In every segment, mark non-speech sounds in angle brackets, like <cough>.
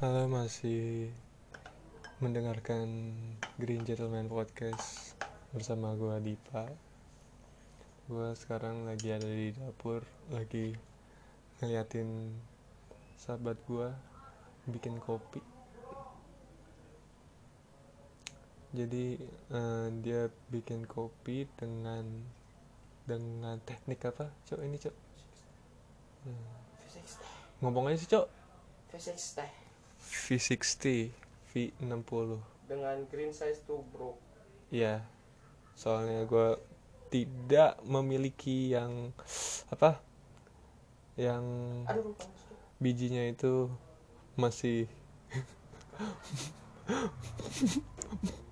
Halo masih mendengarkan Green Gentleman Podcast bersama gua Dipa. Gua sekarang lagi ada di dapur lagi ngeliatin sahabat gua bikin kopi. Jadi eh, dia bikin kopi dengan dengan teknik apa? Cok ini cok. Hmm. V60 Ngomong aja sih cok. V60 V60 V60 dengan green size tuh bro. Iya. Soalnya gue tidak memiliki yang Apa Yang aduh bijinya itu masih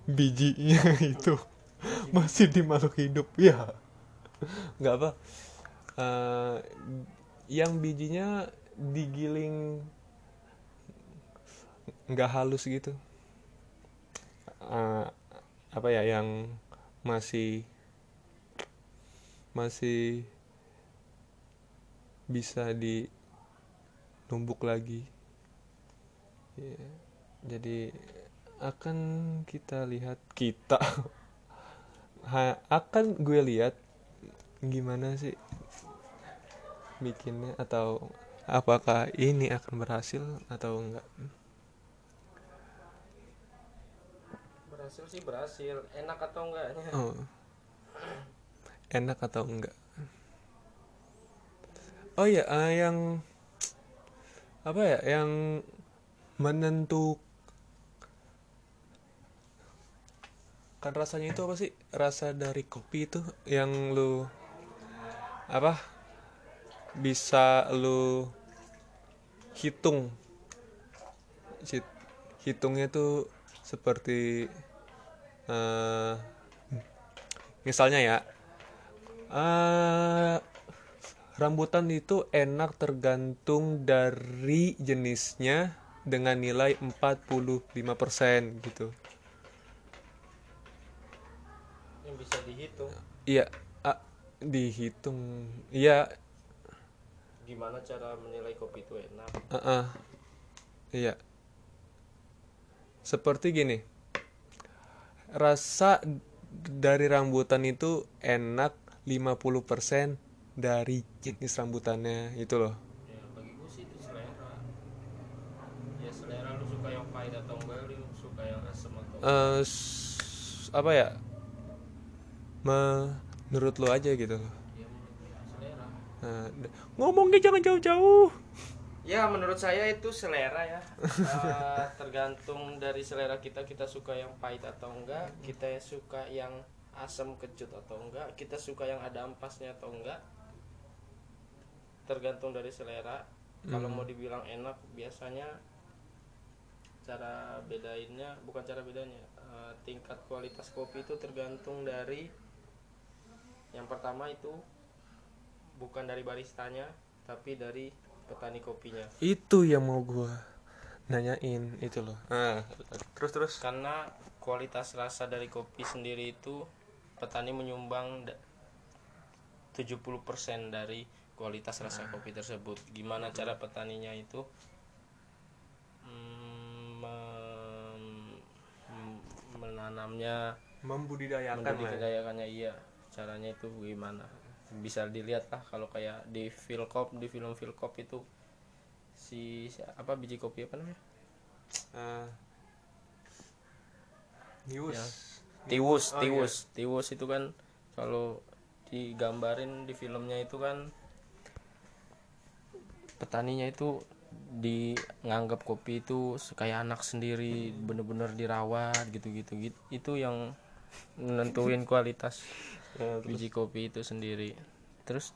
Bijinya itu masih di makhluk hidup ya nggak apa. Eh, yang bijinya digiling nggak halus gitu. Eh, apa ya yang masih masih bisa dinumbuk lagi. Ya, jadi akan kita lihat kita <laughs> Ha- akan gue lihat gimana sih bikinnya atau apakah ini akan berhasil atau enggak berhasil sih berhasil. Enak atau enggaknya? Oh. enak atau enggak? Oh ya eh, yang apa ya yang menentukan kan rasanya itu apa sih? Rasa dari kopi itu yang lu apa? Bisa lu hitung. Hit- hitungnya tuh seperti eh, misalnya ya eh, rambutan itu enak tergantung dari jenisnya dengan nilai 45% gitu yang bisa dihitung iya ah, dihitung iya gimana cara menilai kopi itu enak Heeh. Iya. Seperti gini. Rasa dari rambutan itu enak 50% dari jenis rambutannya itu loh. ya bagi gue sih itu selera ya selera lu suka yang pahit atau enggak lu suka yang asam atau enggak s- apa ya? Menurut lo aja gitu loh. ya menurut selera Nah, ngomongnya jangan jauh-jauh. Ya menurut saya itu selera ya. Eh, tergantung dari selera kita kita suka yang pahit atau enggak kita suka yang asam kecut atau enggak kita suka yang ada ampasnya atau enggak. Tergantung dari selera. Kalau mau dibilang enak biasanya cara bedainnya bukan cara bedanya eh, tingkat kualitas kopi itu tergantung dari yang pertama itu bukan dari baristanya tapi dari petani kopinya Itu yang mau gua nanyain itu loh. Nah, terus terus. karena kualitas rasa dari kopi sendiri itu petani menyumbang da- 70% dari kualitas rasa kopi tersebut gimana cara petaninya itu mm, mem- menanamnya Membudidayakan ya. membudidayakannya iya caranya itu gimana bisa dilihat lah kalau kayak di Philcop di film Philcop itu si si- apa biji kopi apa namanya Eh, News. Ya. Tiwus, Oh, Tiwus, Tiwus itu kan kalau digambarin di filmnya itu kan petaninya itu dianggap kopi itu kayak anak sendiri, bener-bener dirawat gitu-gitu. Gitu. Itu yang <laughs> nentuin kualitas Ya, biji kopi itu sendiri. Terus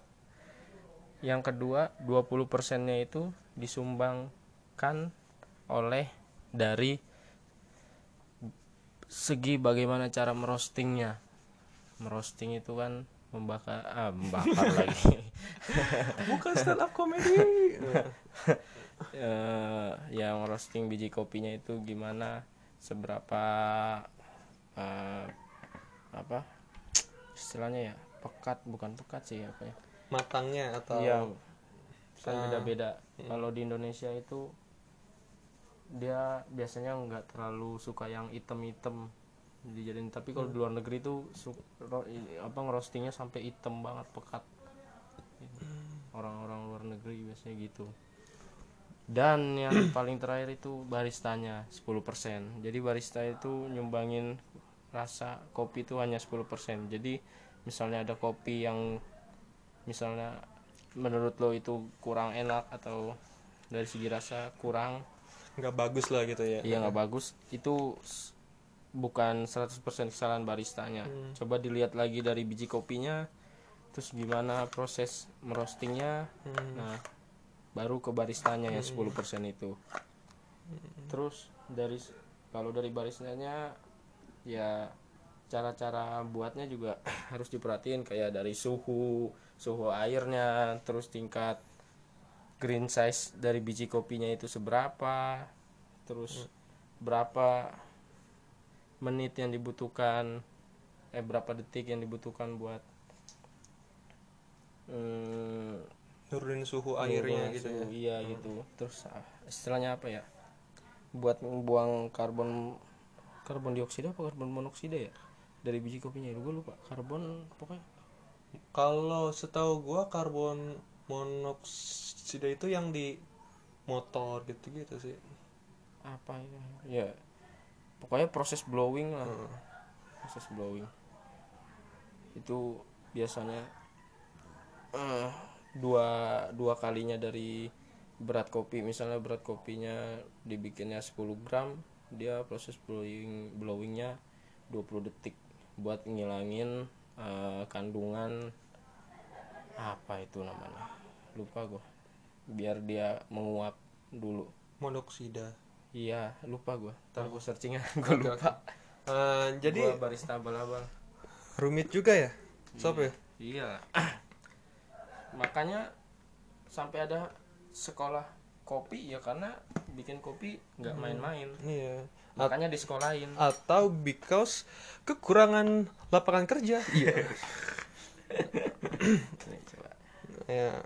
yang kedua, 20 persennya itu disumbangkan oleh dari segi bagaimana cara merostingnya merosting itu kan membakar ah membakar <laughs> lagi Bukan stand up comedy. <laughs> Eh, yang roasting biji kopinya itu gimana seberapa eh, apa istilahnya ya pekat bukan pekat sih apa ya? Matangnya atau Iya, kan beda-beda. Kalau di Indonesia itu dia biasanya nggak terlalu suka yang item-item dijadiin. Tapi kalau di luar negeri tuh su- ro- i- apa ngerostingnya sampai hitam banget pekat. Orang-orang luar negeri biasanya gitu. Dan yang paling terakhir itu baristanya 10% jadi barista itu nyumbangin rasa kopi itu hanya 10% jadi misalnya ada kopi yang misalnya menurut lo itu kurang enak atau dari segi rasa kurang nggak bagus lah gitu ya. iya nggak bagus itu bukan 100% kesalahan baristanya. Coba dilihat lagi dari biji kopinya terus gimana proses merostingnya. Nah baru ke baristanya yang 10% itu. Terus dari kalau dari baristanya ya cara-cara buatnya juga <clears throat> harus diperhatiin kayak dari suhu suhu airnya terus tingkat green size dari biji kopinya itu seberapa terus berapa menit yang dibutuhkan eh berapa detik yang dibutuhkan buat hmm, nurunin suhu airnya gitu suhu, ya. iya gitu. Terus ah, istilahnya apa ya? Buat membuang karbon karbon dioksida apa karbon monoksida ya? Dari biji kopinya gue lupa. Karbon pokoknya. Kalau setahu gua karbon monoksida itu yang di motor gitu-gitu sih. Apa ya? Ya pokoknya proses blowing lah. Proses blowing. Itu biasanya eh, dua dua kalinya dari berat kopi. Misalnya berat kopinya dibikinnya 10 gram dia proses blowing blowingnya 20 detik buat ngilangin eh, kandungan apa itu namanya? Lupa gua. Biar dia menguap dulu. Monoksida. Iya lupa gua. Ntar gua searching gua lupa. Eh, jadi Gua barista abal-abal rumit juga ya? Sob ya? Iya. <clears throat> Makanya sampai ada sekolah kopi ya karena bikin kopi nggak main-main. iya Makanya di sekolahin. atau because kekurangan lapangan kerja iya <laughs> Nih, coba. ya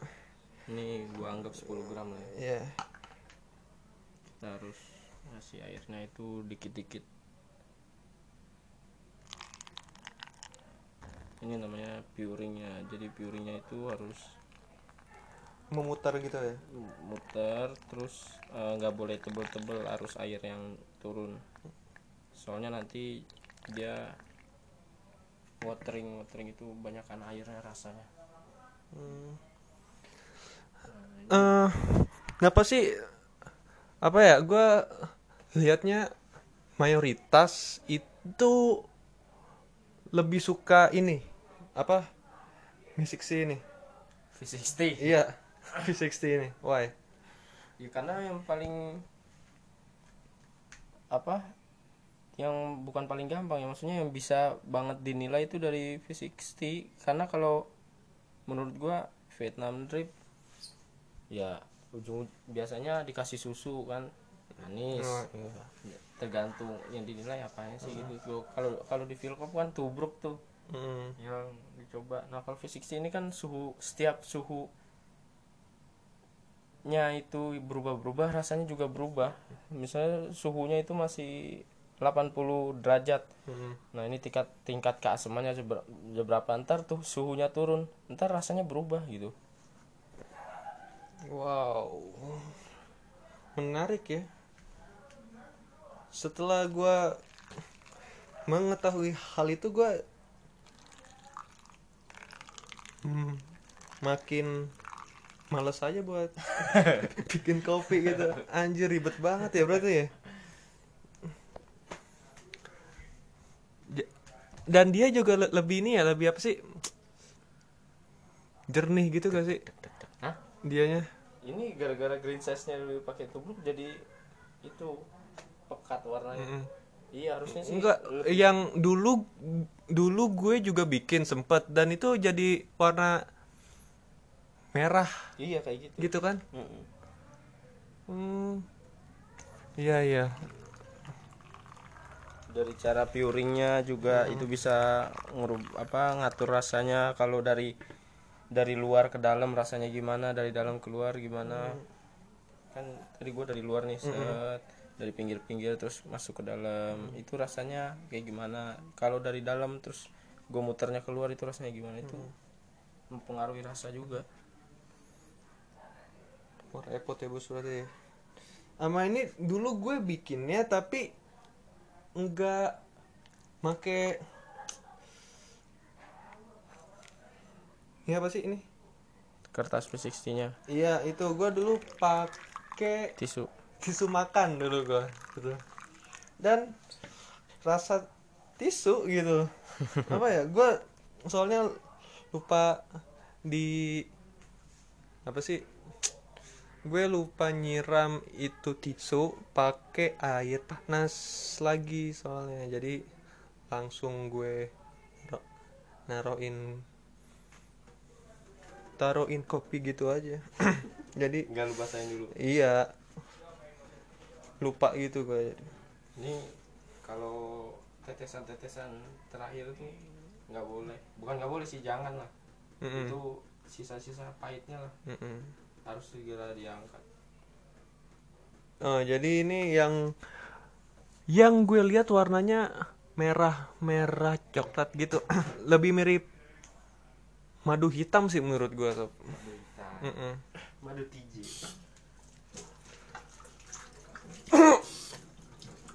Ini gua anggap 10 gram lah. ya. ya Kita harus ngasih airnya itu dikit-dikit. Ini namanya puringnya. Jadi puringnya itu harus memutar gitu ya? Muter terus eh, nggak boleh tebel-tebel arus air yang turun. Soalnya nanti dia watering watering itu banyakkan airnya rasanya. Eh kenapa sih apa ya gua lihatnya mayoritas itu lebih suka ini apa musik sih ini. V60 iya V60 ini why? Ya karena yang paling apa yang bukan paling gampang ya maksudnya yang bisa banget dinilai itu dari V60 karena kalau menurut gua Vietnam drip ya ujung biasanya dikasih susu kan manis Oh, iya. tergantung yang dinilai apanya sih gitu. Kalau kalau di Philcop kan tubruk tuh. Mm. yang dicoba. Nah kalau V60 ini kan suhu setiap suhu nya itu berubah-berubah rasanya juga berubah misalnya suhunya itu masih 80 derajat Mm. nah ini tingkat tingkat keasamannya seber- seberapa ntar tuh suhunya turun ntar rasanya berubah gitu Wow, menarik ya. Setelah gua mengetahui hal itu, gua hmm, makin males aja buat <laughs> bikin kopi gitu. Anjir ribet banget ya berarti ya. Dan dia juga le- lebih ini ya, lebih apa sih? Jernih gitu gak sih Hah? dianya? ini gara-gara green size nya dulu pakai tubruk jadi itu pekat warnanya Mm. iya harusnya sih Enggak, yang dulu dulu gue juga bikin sempet dan itu jadi warna merah. Iya kayak gitu. Gitu kan? Mm-mm. Hmm. Iya iya. dari cara puringnya juga itu bisa ngerub apa ngatur rasanya. Kalau dari dari luar ke dalam rasanya gimana dari dalam keluar gimana. Kan tadi gua dari luar nih set. Dari pinggir-pinggir terus masuk ke dalam. Itu rasanya kayak gimana? Kalau dari dalam terus gue muternya keluar itu rasanya gimana? Itu mempengaruhi rasa juga Wah, repot ya bos berarti ya. Sama ini dulu gue bikinnya tapi enggak make ini apa sih ini? kertas P60 nya Iya itu gue dulu pakai tisu tisu makan dulu gue gitu. Dan rasa tisu gitu. <laughs> apa ya? Gue soalnya lupa di apa sih? Gue lupa nyiram itu tisu pakai air panas lagi soalnya. Jadi langsung gue ro- naroin taruhin kopi gitu aja. <clears throat> Jadi nggak lupa saya dulu iya lupa gitu gue ini kalau tetesan-tetesan terakhir tuh nggak boleh bukan nggak boleh sih jangan lah Mm-mm. itu sisa-sisa pahitnya lah Mm-mm. Harus segera diangkat. Oh, jadi ini yang yang gue lihat warnanya merah merah coklat gitu. <clears throat> Lebih mirip madu hitam sih menurut gue sob. Mm-mm. madu tiji <clears throat>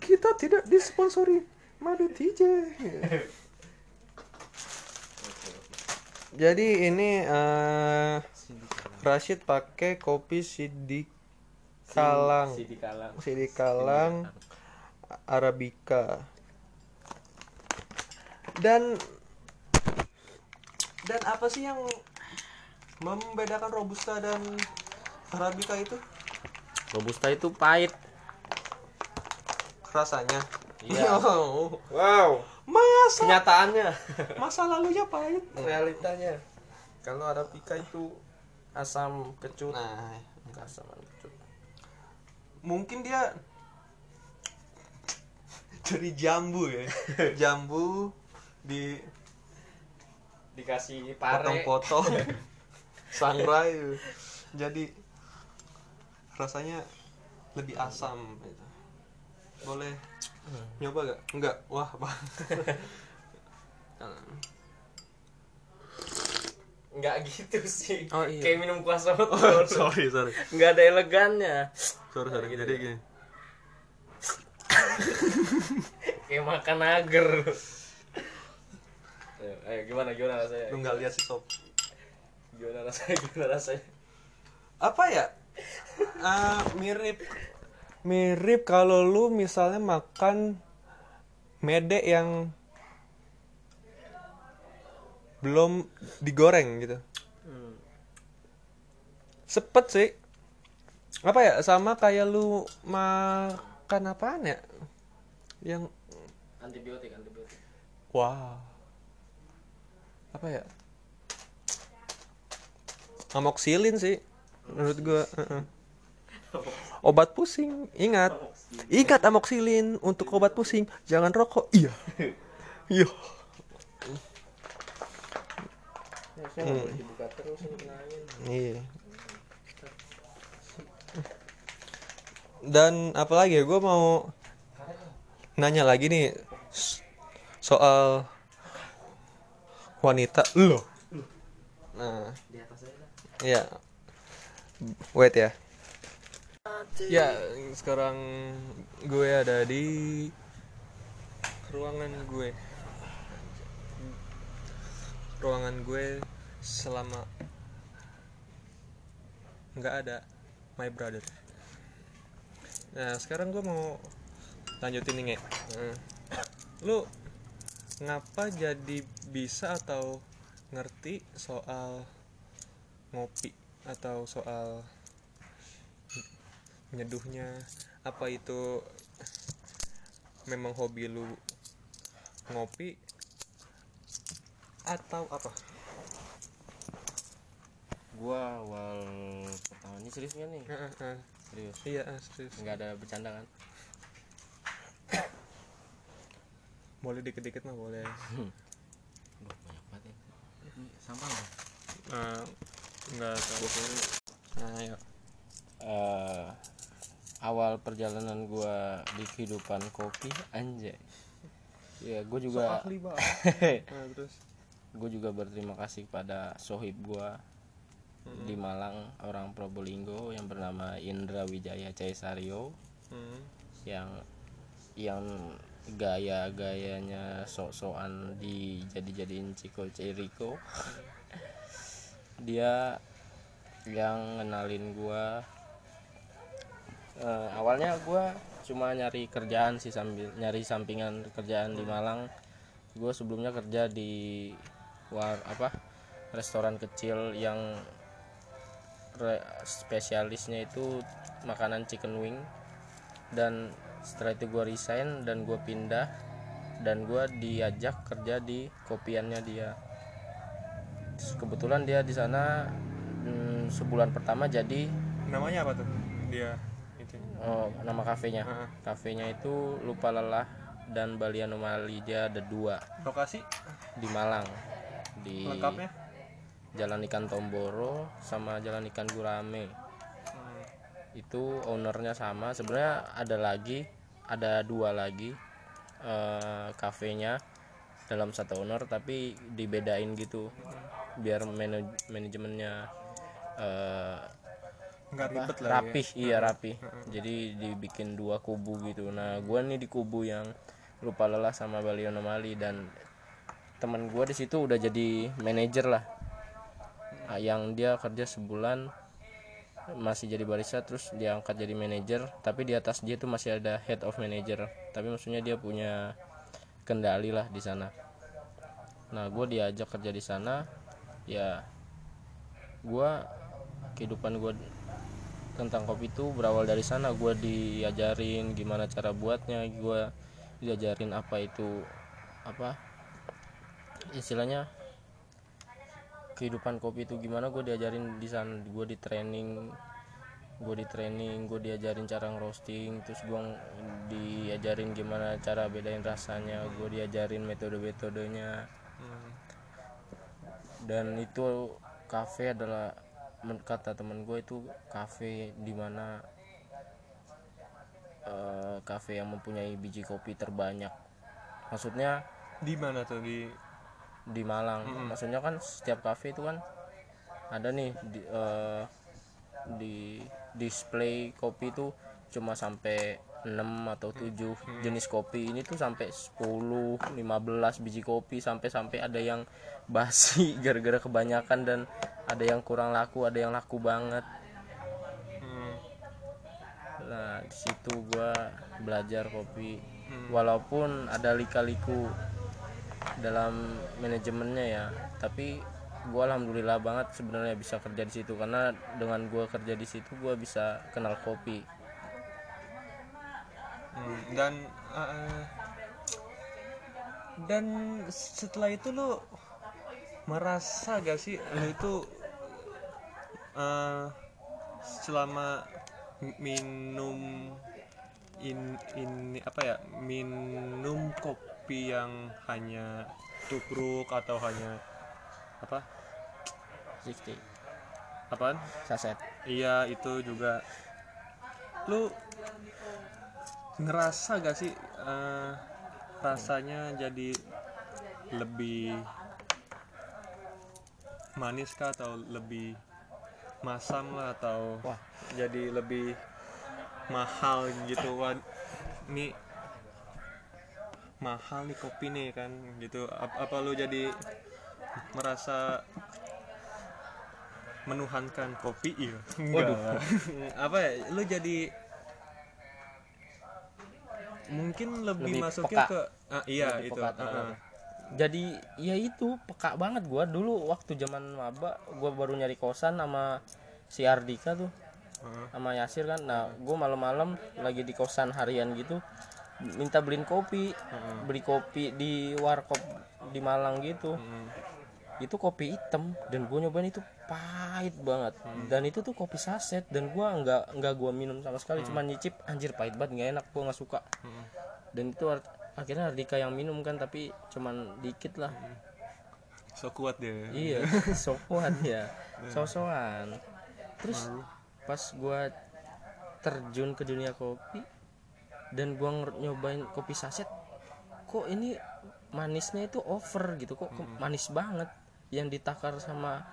kita tidak disponsori madu TJ <laughs> jadi ini eh Rashid pakai kopi sidik kalang Sidi Kalang sidik kalang arabica. Dan dan apa sih yang membedakan robusta dan arabica itu? Robusta itu pahit. Rasanya. Iya. <laughs> Oh, wow. Masa kenyataannya. masa lalunya pahit. Realitanya. Kalau arabica itu asam kecut. Nah asaman kecut. mungkin dia dari jambu ya. <laughs> Jambu di dikasih pare. Potong-potong <laughs> sangrai. Jadi rasanya lebih asam gitu. boleh nyoba gak enggak wah bang <laughs> nggak gitu sih. Oh, iya. kayak minum kuah soto <laughs> sorry sorry. Nggak ada elegannya. Sorry sorry. Jadi gini. <laughs> Kayak makan agar. Ayo, <laughs> ayo gimana gimana rasanya? Lu nggak lihat sih sob? Gimana rasanya gimana rasanya? Apa ya? Ah, mirip. Mirip kalau lu misalnya makan mede yang belum digoreng gitu. Hmm. sepet sih. Apa ya sama kayak lu makan apaan ya? Yang antibiotik antibiotik. Wah. Apa ya? Amoxilin sih menurut gua obat pusing ingat. Ingat amoxilin untuk obat pusing jangan rokok. Iya. <laughs> Iya nggak boleh dibuka terus kenalin Iya. Dan apalagi ya, gue mau nanya lagi nih soal wanita lo. Nah, di atas saya dah. ya, wait ya. Ya, sekarang gue ada di ruangan gue. Ruangan gue selama nggak ada my brother. Nah, sekarang gue mau lanjutin nih, Nge. Nah, Lu ngapa jadi bisa atau ngerti soal ngopi atau soal nyeduhnya apa itu memang hobi lu ngopi atau apa gua awal pertama ini serius nggak nih? Serius? Iya ah, serius. Nggak ada bercanda kan? Boleh dikit-dikit mah boleh. Duh, banyak banget ya. Sampah nggak? Nah, nggak tahu. Nah ayo. Eh, awal perjalanan gua di kehidupan kopi anjay. Ya gue So juga ahli banget. <laughs> Nah, terus? Gue juga berterima kasih pada sohib gua Hmm. di Malang orang Probolinggo yang bernama Indra Wijaya Caisario hmm. yang yang gaya-gayanya sok-sokan di jadi-jadiin Ciko Ciriko dia yang ngenalin gua Eh, awalnya gua cuma nyari kerjaan sih sambil nyari sampingan kerjaan di Malang gue sebelumnya kerja di war apa restoran kecil yang spesialisnya itu makanan chicken wing. Dan setelah itu gue resign dan gue pindah. Dan gue diajak kerja di kopiannya dia. Terus kebetulan dia di sana mm, sebulan pertama jadi namanya apa tuh? Dia itu. Oh, nama kafenya. Kafenya itu lupa lelah dan Bali Anomali dia ada dua. Lokasi? Di Malang. Di lengkapnya Jalan Ikan Tomboro sama Jalan Ikan Gurame. Hmm. itu ownernya sama. Sebenarnya ada lagi ada dua lagi eh, kafenya dalam satu owner tapi dibedain gitu biar manaj- manajemennya eh, nggak ribet lah rapih. Iya rapih. Jadi dibikin dua kubu gitu. Nah gua nih di kubu yang lupa lelah sama Bali Anomali dan teman gua di situ udah jadi manajer lah. Ah, yang dia kerja sebulan masih jadi barista terus dia angkat jadi manajer. Tapi di atas dia tuh masih ada head of manager. Tapi maksudnya dia punya kendali lah di sana. Nah gue diajak kerja di sana. Ya gua kehidupan gue tentang kopi itu berawal dari sana. Gue diajarin gimana cara buatnya. Gue diajarin apa itu apa istilahnya kehidupan kopi itu gimana? Gue diajarin di sana gue di training gue di training gue diajarin cara ngerosting terus gue diajarin gimana cara bedain rasanya gue diajarin metode-metodenya. Hmm. dan itu kafe adalah kata temen gue itu kafe di mana eh, kafe yang mempunyai biji kopi terbanyak. Maksudnya di mana tuh? Di di Malang. Maksudnya kan setiap kafe itu kan ada nih di, eh, di display kopi itu cuma sampai 6 atau 7 jenis kopi. Ini tuh sampai 10 15 biji kopi sampai sampai ada yang basi <laughs> gara-gara kebanyakan dan ada yang kurang laku ada yang laku banget. Hmm. nah di situ gua belajar kopi. Walaupun ada lika-liku dalam manajemennya ya. Tapi gua alhamdulillah banget sebenarnya bisa kerja di situ. Karena dengan gua kerja di situ gua bisa kenal kopi. Hmm, dan uh, dan setelah itu lu merasa gak sih lu itu uh, selama minum in ini apa ya minum kopi yang hanya tubruk atau hanya apa? 60 apaan? Saset. Iya itu juga. Lu ngerasa gak sih eh, rasanya jadi lebih manis kah atau lebih masam lah atau Wah. jadi lebih mahal gitu? Wah, ini mahal nih kopi nih kan gitu apa, apa lu jadi merasa menuhankan kopi iya Waduh. <laughs> apa ya lu jadi mungkin lebih, Lebih masuknya peka. ke ah, iya Lebih itu peka ah, terhadap- ah. jadi ya itu peka banget gua dulu waktu zaman maba gua baru nyari kosan sama si Ardika tuh Heeh. sama Yasir kan nah gue malam-malam lagi di kosan harian gitu minta beliin kopi. Beli kopi di warkop di Malang gitu. Hmm. itu kopi hitam dan gue nyobain itu pahit banget. Hmm. dan itu tuh kopi saset dan gue nggak nggak gue minum sama sekali. Hmm. cuma nyicip anjir pahit banget nggak enak gue nggak suka. Hmm. dan itu akhirnya Ardika yang minum kan tapi cuman dikit lah. So kuat dia. Iya <laughs> sokoan ya sosokan terus pas gua terjun ke dunia kopi dan gua nyobain kopi saset kok ini manisnya itu over gitu kok kok manis banget. Yang ditakar sama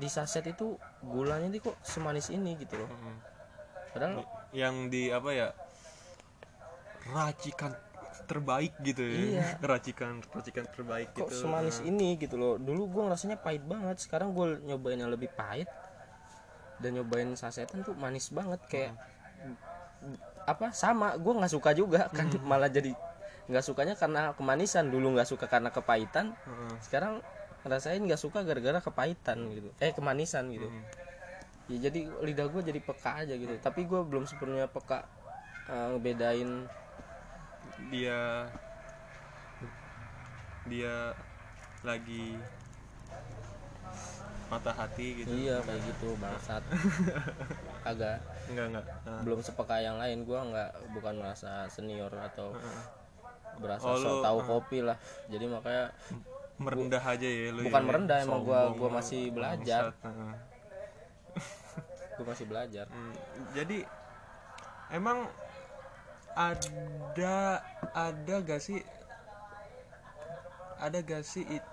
di saset itu gulanya ini kok semanis ini gitu loh. Padahal yang di apa ya racikan terbaik gitu ya. Iya. <laughs> racikan racikan terbaik kok gitu. semanis ini gitu loh. Dulu gua ngerasanya pahit banget sekarang gue nyobain yang lebih pahit. Dan nyobain sasetan tuh manis banget kayak apa sama gue nggak suka juga <laughs> kan malah jadi nggak sukanya karena kemanisan dulu nggak suka karena kepahitan Heeh. sekarang ngerasain nggak suka gara-gara kepahitan gitu eh kemanisan gitu. Ya jadi lidah gue jadi peka aja gitu tapi gue belum sepenuhnya peka eh, ngebedain. Dia dia lagi patah hati gitu. Iya kayak gitu bangsat. <laughs> Agak enggak enggak. Nah, belum sepeka yang lain gua nggak bukan merasa senior atau berasa Oh, sok lu, tahu kopi lah. Jadi makanya merendah aja ya lu bukan ya. merendah emang gua Sombong gua masih belajar. Heeh. <laughs> gua masih belajar. Hmm, jadi emang ada ada gak sih ada gak sih itu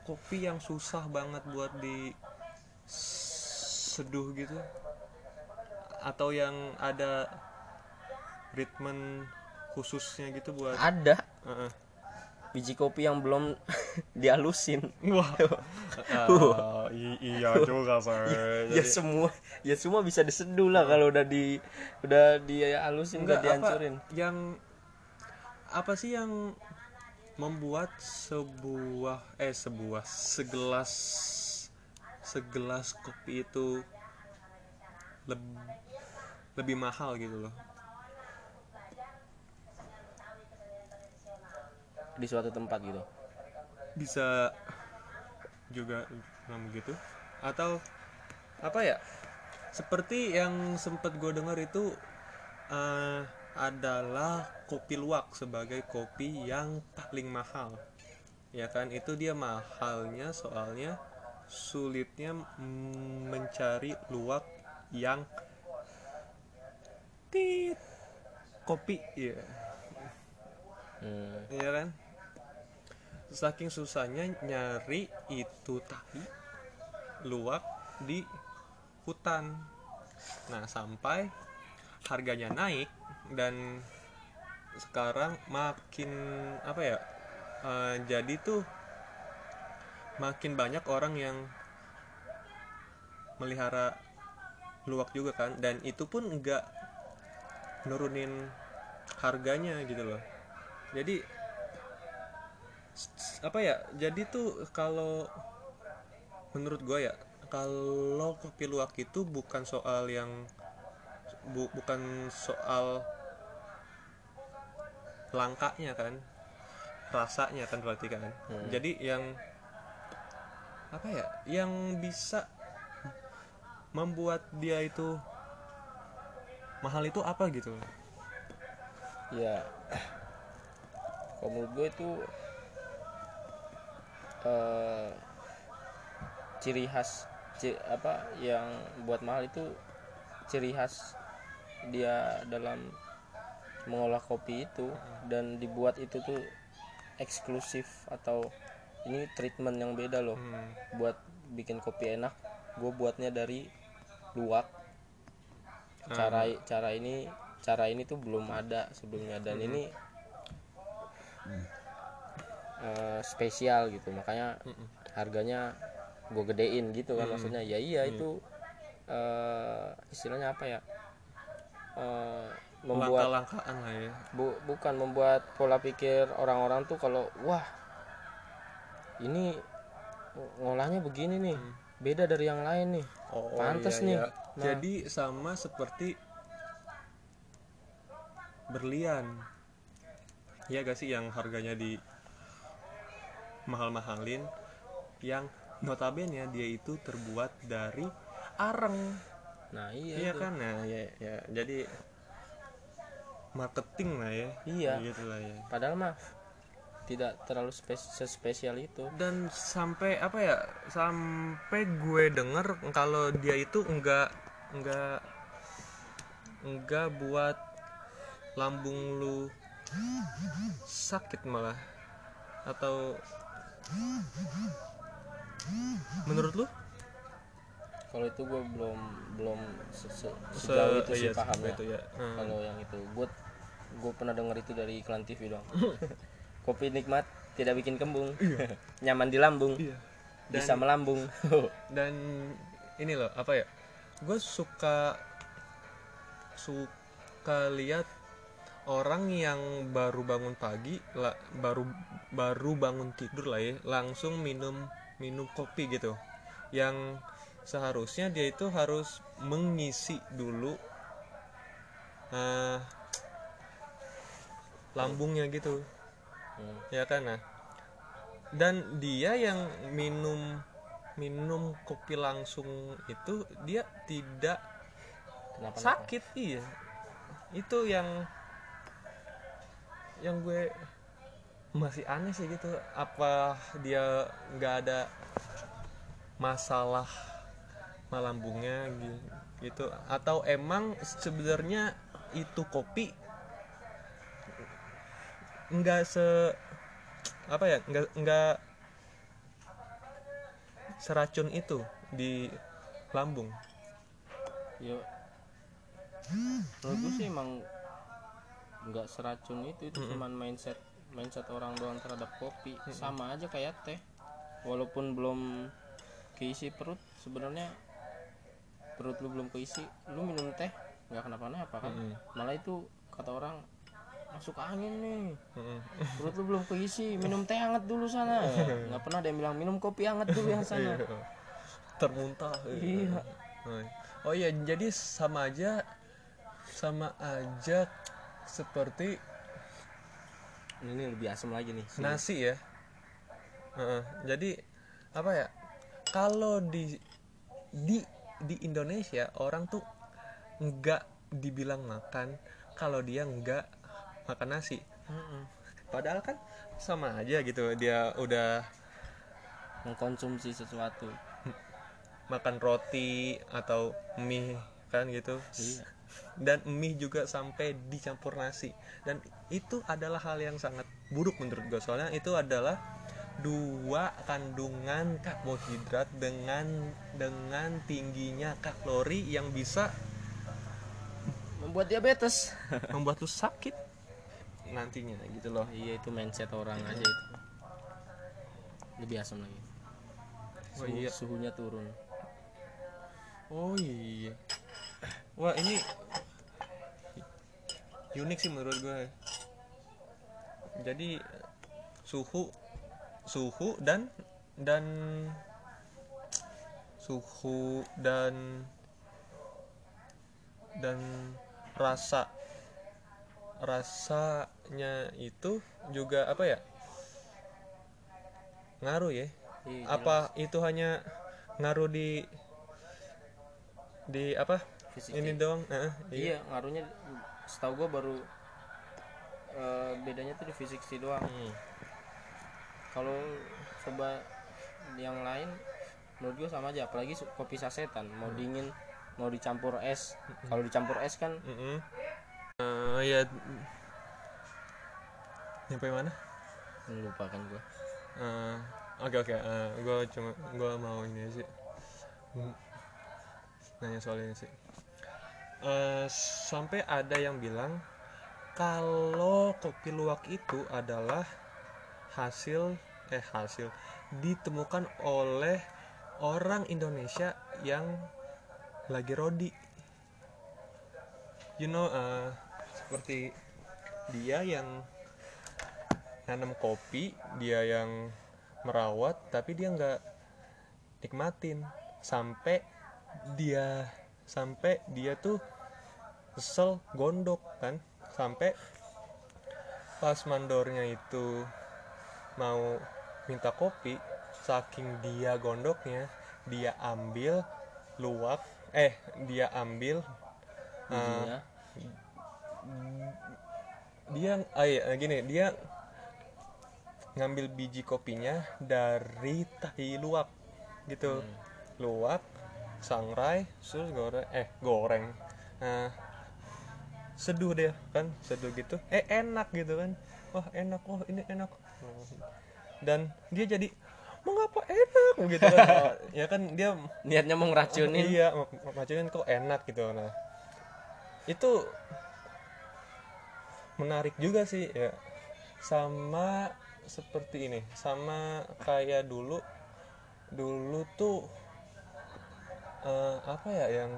kopi yang susah banget buat di seduh gitu. Atau yang ada treatment khususnya gitu buat ada. Heeh. biji kopi yang belum <laughs> dihalusin. Wah. <laughs> Ah, i- iya juga saya ya semua ya semua bisa diseduh lah kalau udah di udah dihalusin udah apa dihancurin. yang apa sih yang membuat sebuah eh sebuah segelas segelas kopi itu leb- lebih mahal gitu loh. Di suatu tempat gitu? Bisa juga bilang begitu atau apa ya? Seperti yang sempat gue dengar itu eh, adalah kopi luwak sebagai kopi yang paling mahal ya kan itu dia mahalnya soalnya sulitnya mencari luwak yang tit kopi ya hmm. Iya kan? Saking susahnya nyari itu tahi luwak di hutan. Nah, sampai harganya naik dan sekarang makin apa ya? eh, jadi tuh makin banyak orang yang melihara luwak juga kan dan itu pun enggak nurunin harganya gitu loh. Jadi apa ya jadi tuh kalau menurut gue ya kalau kopi luwak itu bukan soal yang bu- bukan soal langkanya kan rasanya kan berarti kan. Jadi yang apa ya yang bisa membuat dia itu mahal itu apa gitu? Ya kalau menurut gue itu eh, ciri khas ci- apa yang buat mahal itu ciri khas dia dalam mengolah kopi itu dan dibuat itu tuh eksklusif atau ini treatment yang beda loh. Hmm. buat bikin kopi enak gue buatnya dari luwak. Cara cara ini cara ini tuh belum ada sebelumnya dan ini eh, spesial gitu. Makanya harganya gue gedein gitu kan maksudnya. Ya iya itu eh, istilahnya apa ya Eh, membuat langkah-langkahan lah ya bu- bukan membuat pola pikir orang-orang tuh kalau wah ini ngolahnya begini nih beda dari yang lain nih Oh, pantas iya, nih iya. Nah. Jadi sama seperti berlian. Iya gak sih yang harganya di mahal-mahalin yang notabene dia itu terbuat dari areng. Nah iya, Iya itu. kan? Nah, ya, ya. Jadi marketing lah ya. Iya. Gitu lah ya. padahal mah tidak terlalu spes- sespesial itu dan sampai apa ya sampai gue denger kalau dia itu enggak enggak enggak buat lambung lu sakit malah atau menurut lu kalau itu gue belum belum se- se- Se- sejauh itu sih iya, pahamnya itu ya Hmm. kalau yang itu. Gue gue pernah dengar itu dari iklan TV dong <laughs> kopi nikmat tidak bikin kembung. <laughs> Nyaman di lambung. Iya. bisa melambung. <laughs> Dan ini loh apa ya gue suka suka lihat orang yang baru bangun pagi lah baru baru bangun tidur lah ya langsung minum minum kopi gitu. Yang seharusnya dia itu harus mengisi dulu eh, lambungnya gitu. Hmm. ya kan nah. Dan dia yang minum minum kopi langsung itu dia tidak kenapa sakit iya. Itu yang yang gue masih aneh sih gitu. Apa dia nggak ada masalah malambungnya gi- gitu. Atau emang sebenarnya itu kopi nggak se apa ya nggak nggak seracun itu di lambung? Ya menurut gue sih emang nggak seracun itu itu cuman mindset mindset orang doang terhadap kopi. Sama aja kayak teh. Walaupun belum keisi perut sebenarnya perut lu belum keisi lu minum teh nggak kenapa-napa kan? Malah itu kata orang masuk angin nih. Mm-mm. perut lu belum keisi minum teh hangat dulu sana. <laughs> Nggak pernah ada yang bilang minum kopi hangat dulu yang sana. Termuntah. Iya. Oh iya jadi sama aja sama aja seperti ini lebih asam lagi nih nasi ya. Heeh. jadi apa ya? Kalau di di di Indonesia orang tuh nggak dibilang makan kalau dia nggak makan nasi. Padahal kan sama aja gitu dia udah mengkonsumsi sesuatu. makan roti atau mie kan gitu. Iya. dan mie juga sampai dicampur nasi. Dan itu adalah hal yang sangat buruk menurut gue soalnya itu adalah dua kandungan karbohidrat dengan dengan tingginya kalori yang bisa membuat diabetes. <laughs> Membuat lu sakit. Nantinya gitu loh. Iya itu mindset orang aja itu. Lebih asam lagi. Oh Suhu- iya. suhunya turun. Oh iya wah ini unik sih menurut gue jadi suhu suhu dan dan suhu dan dan rasa rasanya itu juga apa ya? Ngaruh ya? Iya, apa itu hanya ngaruh di di apa? Fisik ini doang Heeh, iya ngaruhnya setahu gua baru eh, bedanya tuh di fisik sih doang. Hmm. Kalau coba yang lain menurut gua sama aja. Apalagi kopi sasetan. Mau dingin mau dicampur es. Kalau dicampur es kan Mm-mm. Eh, ya nyampe mana? Lupa kan gua. Eh, oke oke. Gue cuma gue mau ini sih. Hmm, nanya soal ini sih. Eh, sampai ada yang bilang kalau kopi luwak itu adalah hasil eh hasil ditemukan oleh orang Indonesia yang lagi rodi. You know eh, seperti dia yang nanam kopi dia yang merawat tapi dia nggak nikmatin. Sampai dia sampai dia tuh kesel gondok kan. Sampai pas mandornya itu mau minta kopi saking dia gondoknya dia ambil luwak eh dia ambil bijinya. dia ah iya, gini dia ngambil biji kopinya dari tahi luwak gitu. Luwak sangrai terus goreng eh goreng nah seduh deh kan seduh gitu. Eh enak gitu kan. Wah enak wah ini enak dan dia jadi mengapa enak? Gitu kan. <laughs> Ya kan dia niatnya mau ngeracunin. Iya macunin kok enak gitu. Nah itu menarik juga sih ya. Sama seperti ini sama kayak dulu dulu tuh eh, apa ya yang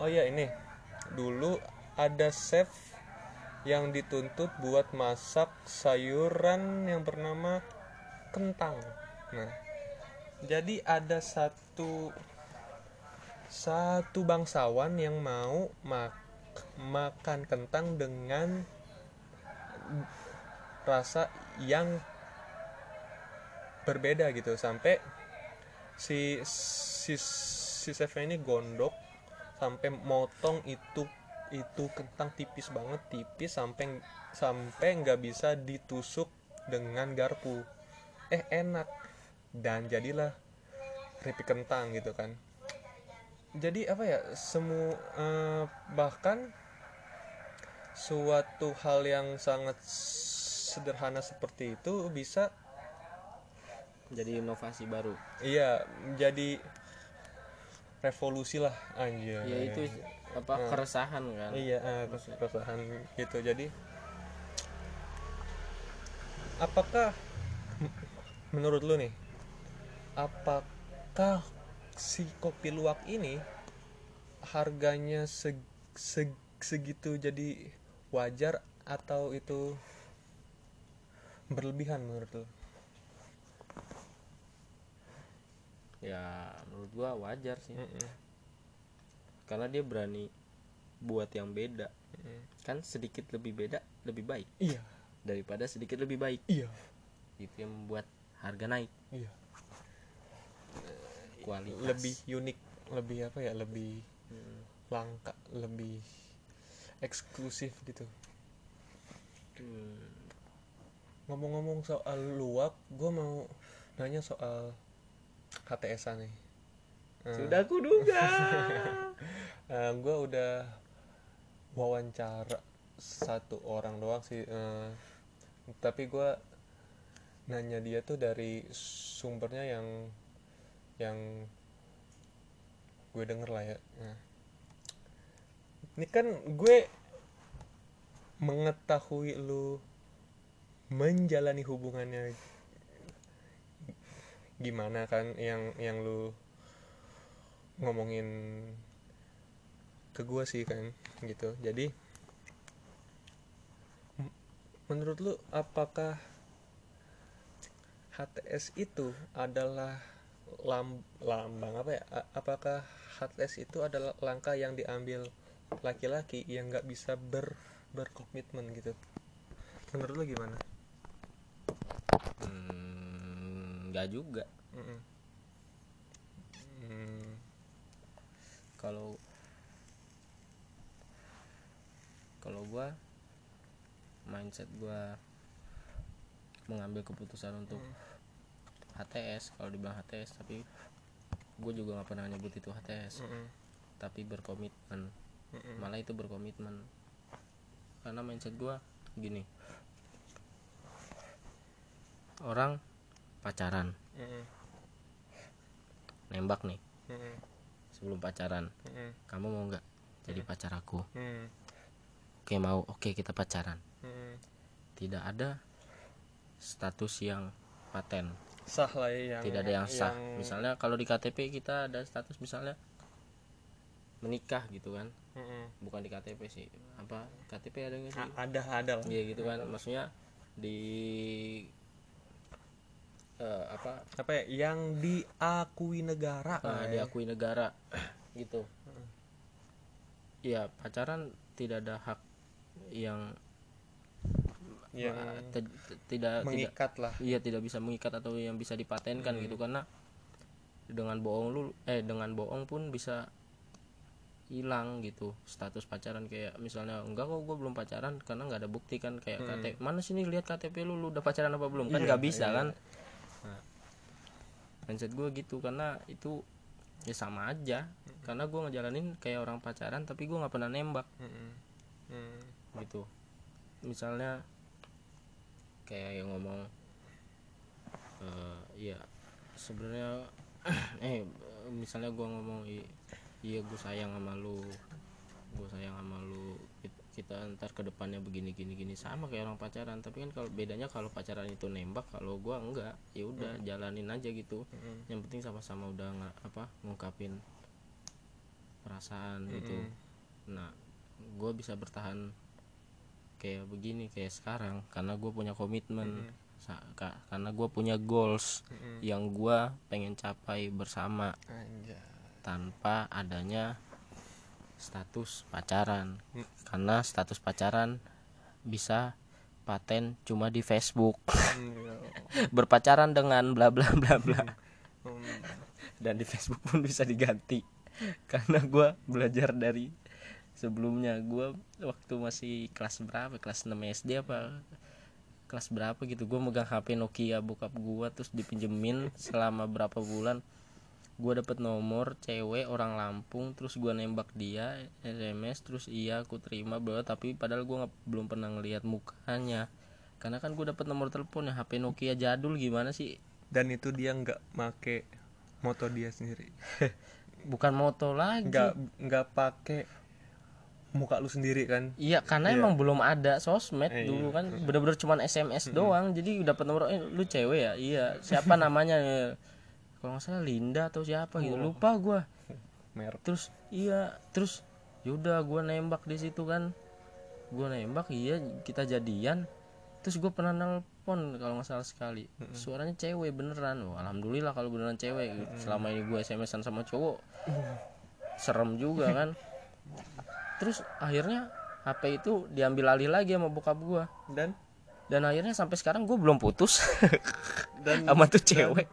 oh ya ini dulu ada chef yang dituntut buat masak sayuran yang bernama kentang. Nah jadi ada satu satu bangsawan yang mau mak- makan kentang dengan rasa yang berbeda gitu. Sampai si si si chefnya ini gondok sampai motong itu itu kentang tipis banget tipis sampai sampai nggak bisa ditusuk dengan garpu. Eh enak. Dan jadilah keripik kentang gitu kan. Jadi apa ya semua eh, bahkan suatu hal yang sangat sederhana seperti itu bisa jadi inovasi baru. Iya jadi revolusi lah anjir ya itu apa keresahan kan? Iya eh, kes- keresahan gitu. Jadi apakah menurut lu nih apakah si kopi luwak ini harganya seg, seg- segitu jadi wajar atau itu berlebihan menurut lu? Ya menurut gua wajar sih. Mm-mm. Karena dia berani buat yang beda. Mm-mm. kan sedikit lebih beda lebih baik. Iya. Daripada sedikit lebih baik. Iya. Itu yang membuat harga naik. Iya. Kualitas. Lebih unik lebih apa ya lebih Hmm. langka lebih eksklusif gitu. Hmm. ngomong-ngomong soal luwak gue mau nanya soal HTS nih. Eh, sudah kuduga <laughs> gue udah wawancara satu orang doang sih eh, tapi gue nanya dia tuh dari sumbernya yang yang gue denger lah ya Nah. ini kan gue mengetahui lu menjalani hubungannya gimana kan yang yang lu ngomongin ke gue sih kan gitu. Jadi menurut lu apakah HTS itu adalah lam, lambang apa ya? Apakah HTS itu adalah langkah yang diambil laki-laki yang nggak bisa ber berkomitmen gitu? Menurut lu gimana? Hmm, nggak juga. Mm-mm. Hmm, kalau kalau gua mindset gua mengambil keputusan untuk HTS kalau dibilang HTS tapi gue juga nggak pernah nyebut itu HTS mm-mm, tapi berkomitmen. Mm-mm. malah itu berkomitmen. Karena mindset gua gini. Orang pacaran. Mm-mm, nembak nih. Mm-mm, sebelum pacaran. Mm-mm, kamu mau nggak jadi pacar aku? Mm, oke mau oke kita pacaran. Mm-mm. tidak ada status yang paten. Sah lah ya yang tidak ada yang sah. misalnya kalau di KTP kita ada status misalnya menikah gitu kan. Mm-mm. bukan di KTP sih. Apa KTP ada nggak sih? A- ada ada lah. Iya gitu kan. Maksudnya di eh, apa? Apa ya? Yang diakui negara. Eh, lah ya. diakui negara gitu. Ya pacaran tidak ada hak yang te- tidak tidak mengikat lah. Iya tidak bisa mengikat atau yang bisa dipatenkan gitu. Karena dengan bohong lu eh dengan bohong pun bisa hilang gitu status pacaran. Kayak misalnya enggak kok gue belum pacaran karena nggak ada bukti kan. Kayak KTP mana sini lihat KTP lu? Lu udah pacaran apa belum? Kan Iya, nggak bisa iya. kan. Nah, mindset gue gitu karena itu ya sama aja. Karena gue ngejalanin kayak orang pacaran tapi gue nggak pernah nembak. Mm. Gitu. Misalnya kayak yang ngomong eh ya sebenarnya <clears throat> eh misalnya gua ngomong "I- iya gue sayang sama lu gue sayang sama lu Kit- kita ntar ke depannya begini gini gini. Sama kayak orang pacaran tapi kan kalau bedanya kalau pacaran itu nembak kalau gua enggak ya udah jalanin aja gitu. Mm-mm. yang penting sama-sama udah nggak apa ngungkapin perasaan gitu. Nah gue bisa bertahan kayak begini kayak sekarang karena gue punya komitmen. Sa- ka- karena gue punya goals Mm-mm. yang gue pengen capai bersama. Anjay. tanpa adanya status pacaran. Hmm. karena status pacaran bisa paten cuma di Facebook. Mm, <laughs> berpacaran dengan bla bla bla bla. Mm, dan di Facebook pun bisa diganti. Karena gue belajar dari sebelumnya gue waktu masih kelas berapa? Kelas 6 SD apa? Kelas berapa gitu? Gue megang HP Nokia bokap gue terus dipinjemin selama berapa bulan. Gue dapet nomor cewek orang Lampung terus gue nembak dia SMS terus iya aku terima bro tapi padahal gue nggak belum pernah ngelihat mukanya. Karena kan gue dapet nomor telepon ya HP Nokia jadul gimana sih? Dan itu dia nggak make moto dia sendiri. <laughs> Bukan moto lagi. Nggak nggak pakai muka lu sendiri kan? Iya karena Iya. emang belum ada sosmed Eh, dulu iya. kan bener-bener cuman SMS doang. Jadi dapat nomor eh, lu cewek ya? Iya. Siapa <laughs> namanya? Ya? kalau nggak salah Linda atau siapa gitu. Oh. lupa gua. Merek terus iya. Terus yaudah gua nembak di situ kan. Gua nembak iya kita jadian. Terus gue pernah nelpon kalau nggak salah sekali. Suaranya cewek beneran. Oh, alhamdulillah kalau beneran cewek. Selama ini gue SMS-an sama cowok. Serem juga kan <laughs> terus akhirnya HP itu diambil alih lagi sama bokap gua. Dan? Dan akhirnya sampai sekarang gue belum putus. <laughs> Dan sama tuh cewek.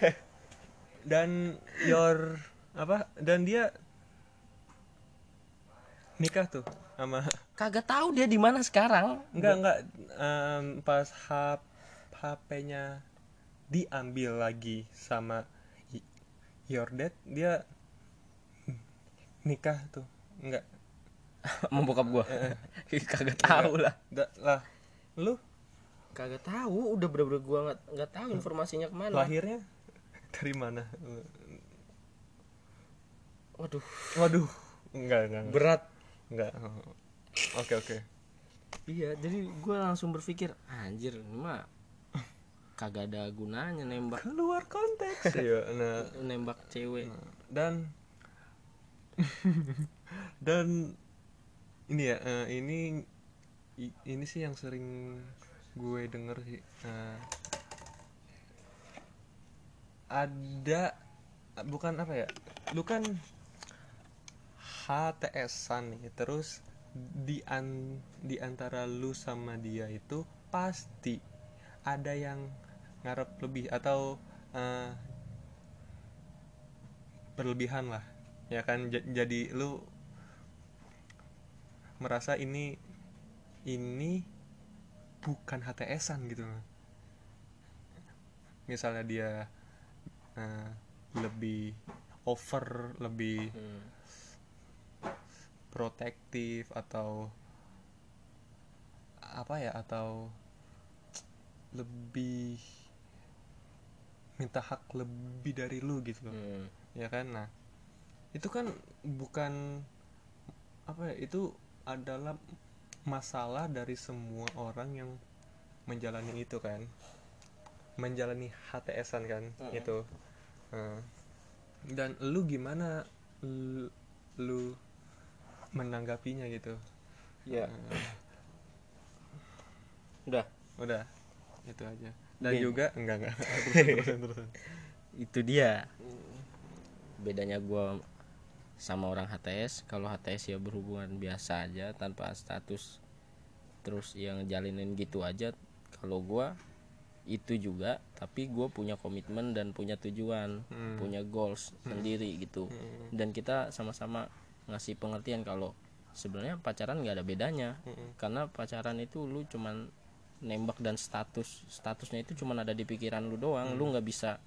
<laughs> Dan your apa dan dia nikah tuh sama <laughs> kagak tahu dia di mana sekarang. Enggak enggak. Em, pas H- HP-nya diambil lagi sama your dad dia nikah tuh enggak. <laughs> Sama bokap gua. <laughs> Kagak tahu lah. Da- lah. Lu? Kagak tahu udah bener-bener gua nggak nggak tahu informasinya ke mana. lahirnya? <laughs> Dari mana? Waduh. Waduh. Enggak enggak enggak, berat. Enggak. oke oke. Iya jadi gua langsung berpikir anjir mah kagak ada gunanya nembak. Keluar konteks. Iya nah. Nembak cewek. Dan dan ini ya eh, ini ini sih yang sering gue denger sih eh, ada bukan apa ya lu kan HTS-an nih terus di an di antara lu sama dia itu pasti ada yang ngarep lebih atau eh, berlebihan lah ya kan? Jadi lu merasa ini ini bukan HTS-an gitu loh. misalnya dia eh, lebih over lebih Hmm. protektif atau apa ya atau lebih minta hak lebih dari lu gitu loh Hmm. ya kan nah itu kan bukan apa ya itu adalah masalah dari semua orang yang menjalani itu kan. Menjalani HTSan kan Mm-mm. itu Nah, dan lu gimana lu, lu menanggapinya gitu? Ya. Nah, udah. Udah. Itu aja. Dan Bin. juga enggak enggak. <laughs> Itu dia. Bedanya gua sama orang HTS kalau HTS ya berhubungan biasa aja tanpa status terus yang jalinin gitu aja. Kalau gua itu juga. Tapi gue punya komitmen dan punya tujuan Hmm. punya goals sendiri gitu. Hmm. dan kita sama-sama ngasih pengertian kalau sebenarnya pacaran nggak ada bedanya. Mm-mm. karena pacaran itu lu cuman nembak dan status statusnya itu cuman ada di pikiran lu doang. Lu nggak bisa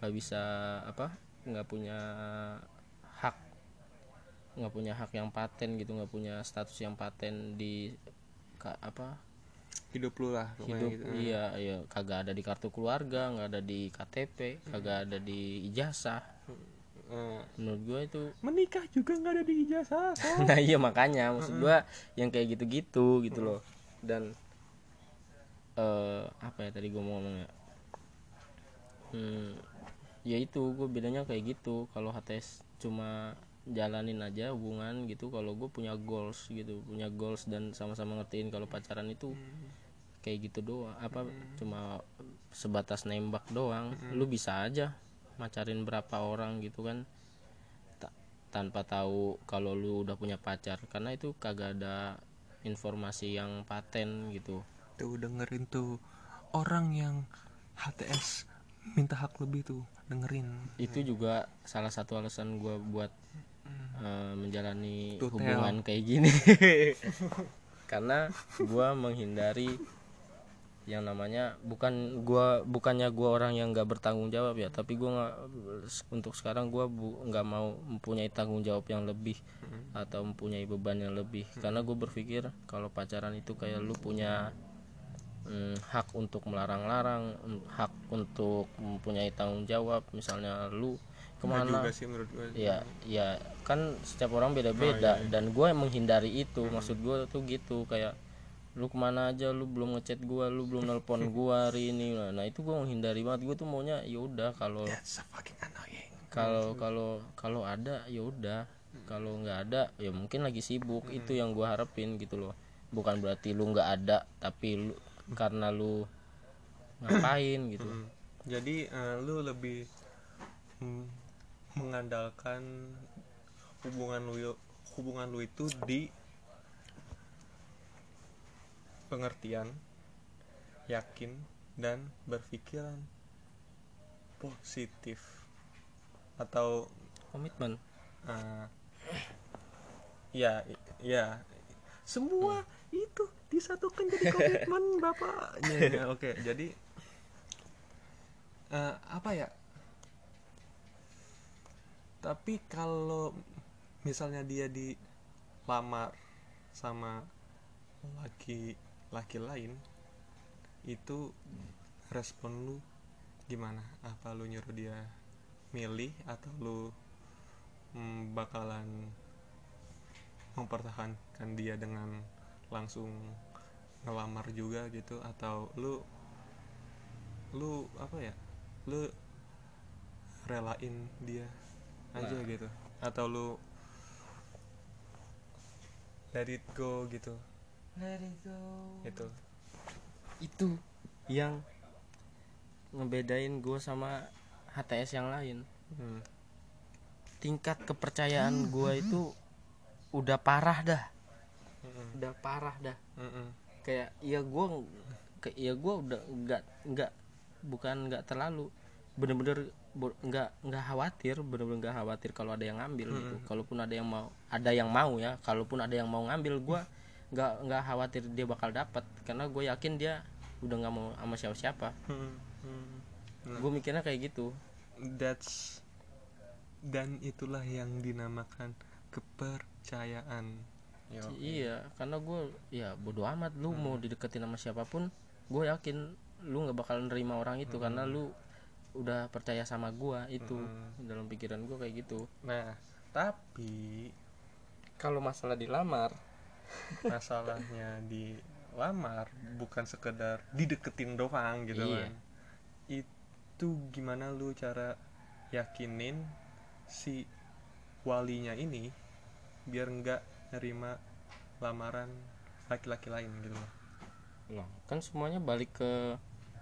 nggak bisa apa nggak punya nggak punya hak yang paten gitu nggak punya status yang paten di ka, apa? Hidup lu lah hidup gitu. iya iya. Kagak ada di kartu keluarga nggak ada di KTP kagak ada di ijazah. Eh, menurut gua itu menikah juga nggak ada di ijazah so. <laughs> nah iya makanya. Maksud gua yang kayak gitu-gitu gitu loh. Dan eh apa ya tadi gua mau ngomong ya hmm, ya itu gue bedanya kayak gitu. Kalau HTS cuma jalanin aja hubungan gitu. Kalau gue punya goals gitu punya goals dan sama-sama ngertiin kalau pacaran itu kayak gitu doang. Apa cuma sebatas nembak doang. Lu bisa aja macarin berapa orang gitu kan. Ta- tanpa tahu kalau lu udah punya pacar. Karena itu kagak ada informasi yang paten gitu. Tuh dengerin tuh. Orang yang HTS minta hak lebih tuh dengerin. Itu juga salah satu alasan gua buat eh, menjalani Tuh, hubungan kayak gini. <laughs> Karena gua menghindari yang namanya bukan gua bukannya gua orang yang nggak bertanggung jawab ya tapi gua nggak untuk sekarang gua bu- nggak mau mempunyai tanggung jawab yang lebih atau mempunyai beban yang lebih. Karena gue berpikir kalau pacaran itu kayak lu punya mm, hak untuk melarang-larang mm, hak untuk mempunyai tanggung jawab. Misalnya lu Ke mana? Juga sih menurut gue ya ya kan setiap orang beda-beda dan gue menghindari itu. Maksud gue tuh gitu kayak lu ke mana aja lu belum ngechat gue lu belum nelpon <laughs> gue hari ini. Nah, nah itu gue menghindari banget. Gue tuh maunya ya udah kalau fucking annoying. kalau kalau kalau ada ya udah. Kalau nggak ada ya mungkin lagi sibuk. Itu yang gue harapin gitu loh. Bukan berarti lu nggak ada tapi lu karena lu ngapain gitu. Hmm. jadi eh, lu lebih mengandalkan hubungan lu hubungan lu itu di pengertian yakin dan berpikiran positif atau komitmen. Eh, ya ya. Semua itu disatukan jadi komitmen <laughs> bapak oke jadi eh, apa ya tapi kalau misalnya dia dilamar sama laki laki lain itu respon lu gimana? Apa lu nyuruh dia milih atau lu mm, bakalan mempertahankan dia dengan langsung ngelamar juga gitu? Atau lu lu apa ya? Lu relain dia aja Nah. gitu atau lu let it go gitu let it go itu itu yang ngebedain gue sama HTS yang lain hmm. tingkat kepercayaan gue itu udah parah dah Mm-mm. udah parah dah Mm-mm. kayak ya gue kayak ya gue udah nggak nggak bukan nggak terlalu bener-bener nggak nggak khawatir bener-bener nggak khawatir kalau ada yang ngambil gitu. Kalaupun ada yang mau ada yang mau ya kalaupun ada yang mau ngambil gue nggak nggak khawatir dia bakal dapat karena gue yakin dia udah nggak mau sama siapa-siapa. Hmm. Hmm. gue mikirnya kayak gitu. That's dan itulah yang dinamakan kepercayaan. Yo. iya karena gue ya bodoh amat lu mau dideketin sama siapa pun gue yakin lu nggak bakal nerima orang itu. Karena lu udah percaya sama gue itu dalam pikiran gue kayak gitu. Nah tapi kalau masalah dilamar <laughs> masalahnya dilamar bukan sekedar dideketin doang gitu Iya. kan itu gimana lu cara yakinin si walinya ini biar nggak nerima lamaran laki-laki lain gitu loh Lah, kan semuanya balik ke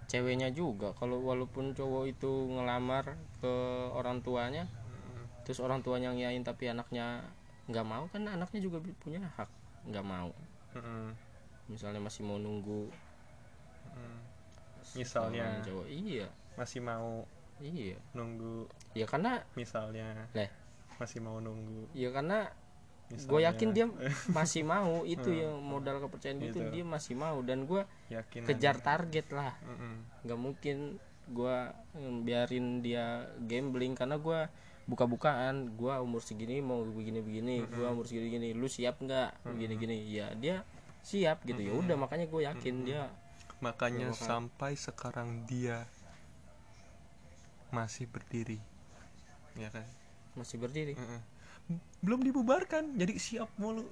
ceweknya juga. Kalau walaupun cowok itu ngelamar ke orang tuanya terus orang tuanya ngiyain tapi anaknya nggak mau kan anaknya juga punya hak nggak mau. Mm-mm. misalnya masih mau nunggu Mm. misalnya. cowok. Iya. Masih mau iya. nunggu. Ya karena misalnya. Leh. masih mau nunggu. Ya karena gue yakin dia <laughs> masih mau itu yang modal kepercayaan itu Gitu. dia masih mau dan gue kejar target lah. Nggak mungkin gue biarin dia gambling karena gue buka-bukaan. Gua umur segini mau begini-begini gua umur segini gini lu siap nggak begini-gini? Ya dia siap gitu. Ya udah makanya gue yakin dia makanya sampai sekarang dia masih berdiri. Ya kan? Masih berdiri. Mm-mm. Belum dibubarkan jadi siap mulu.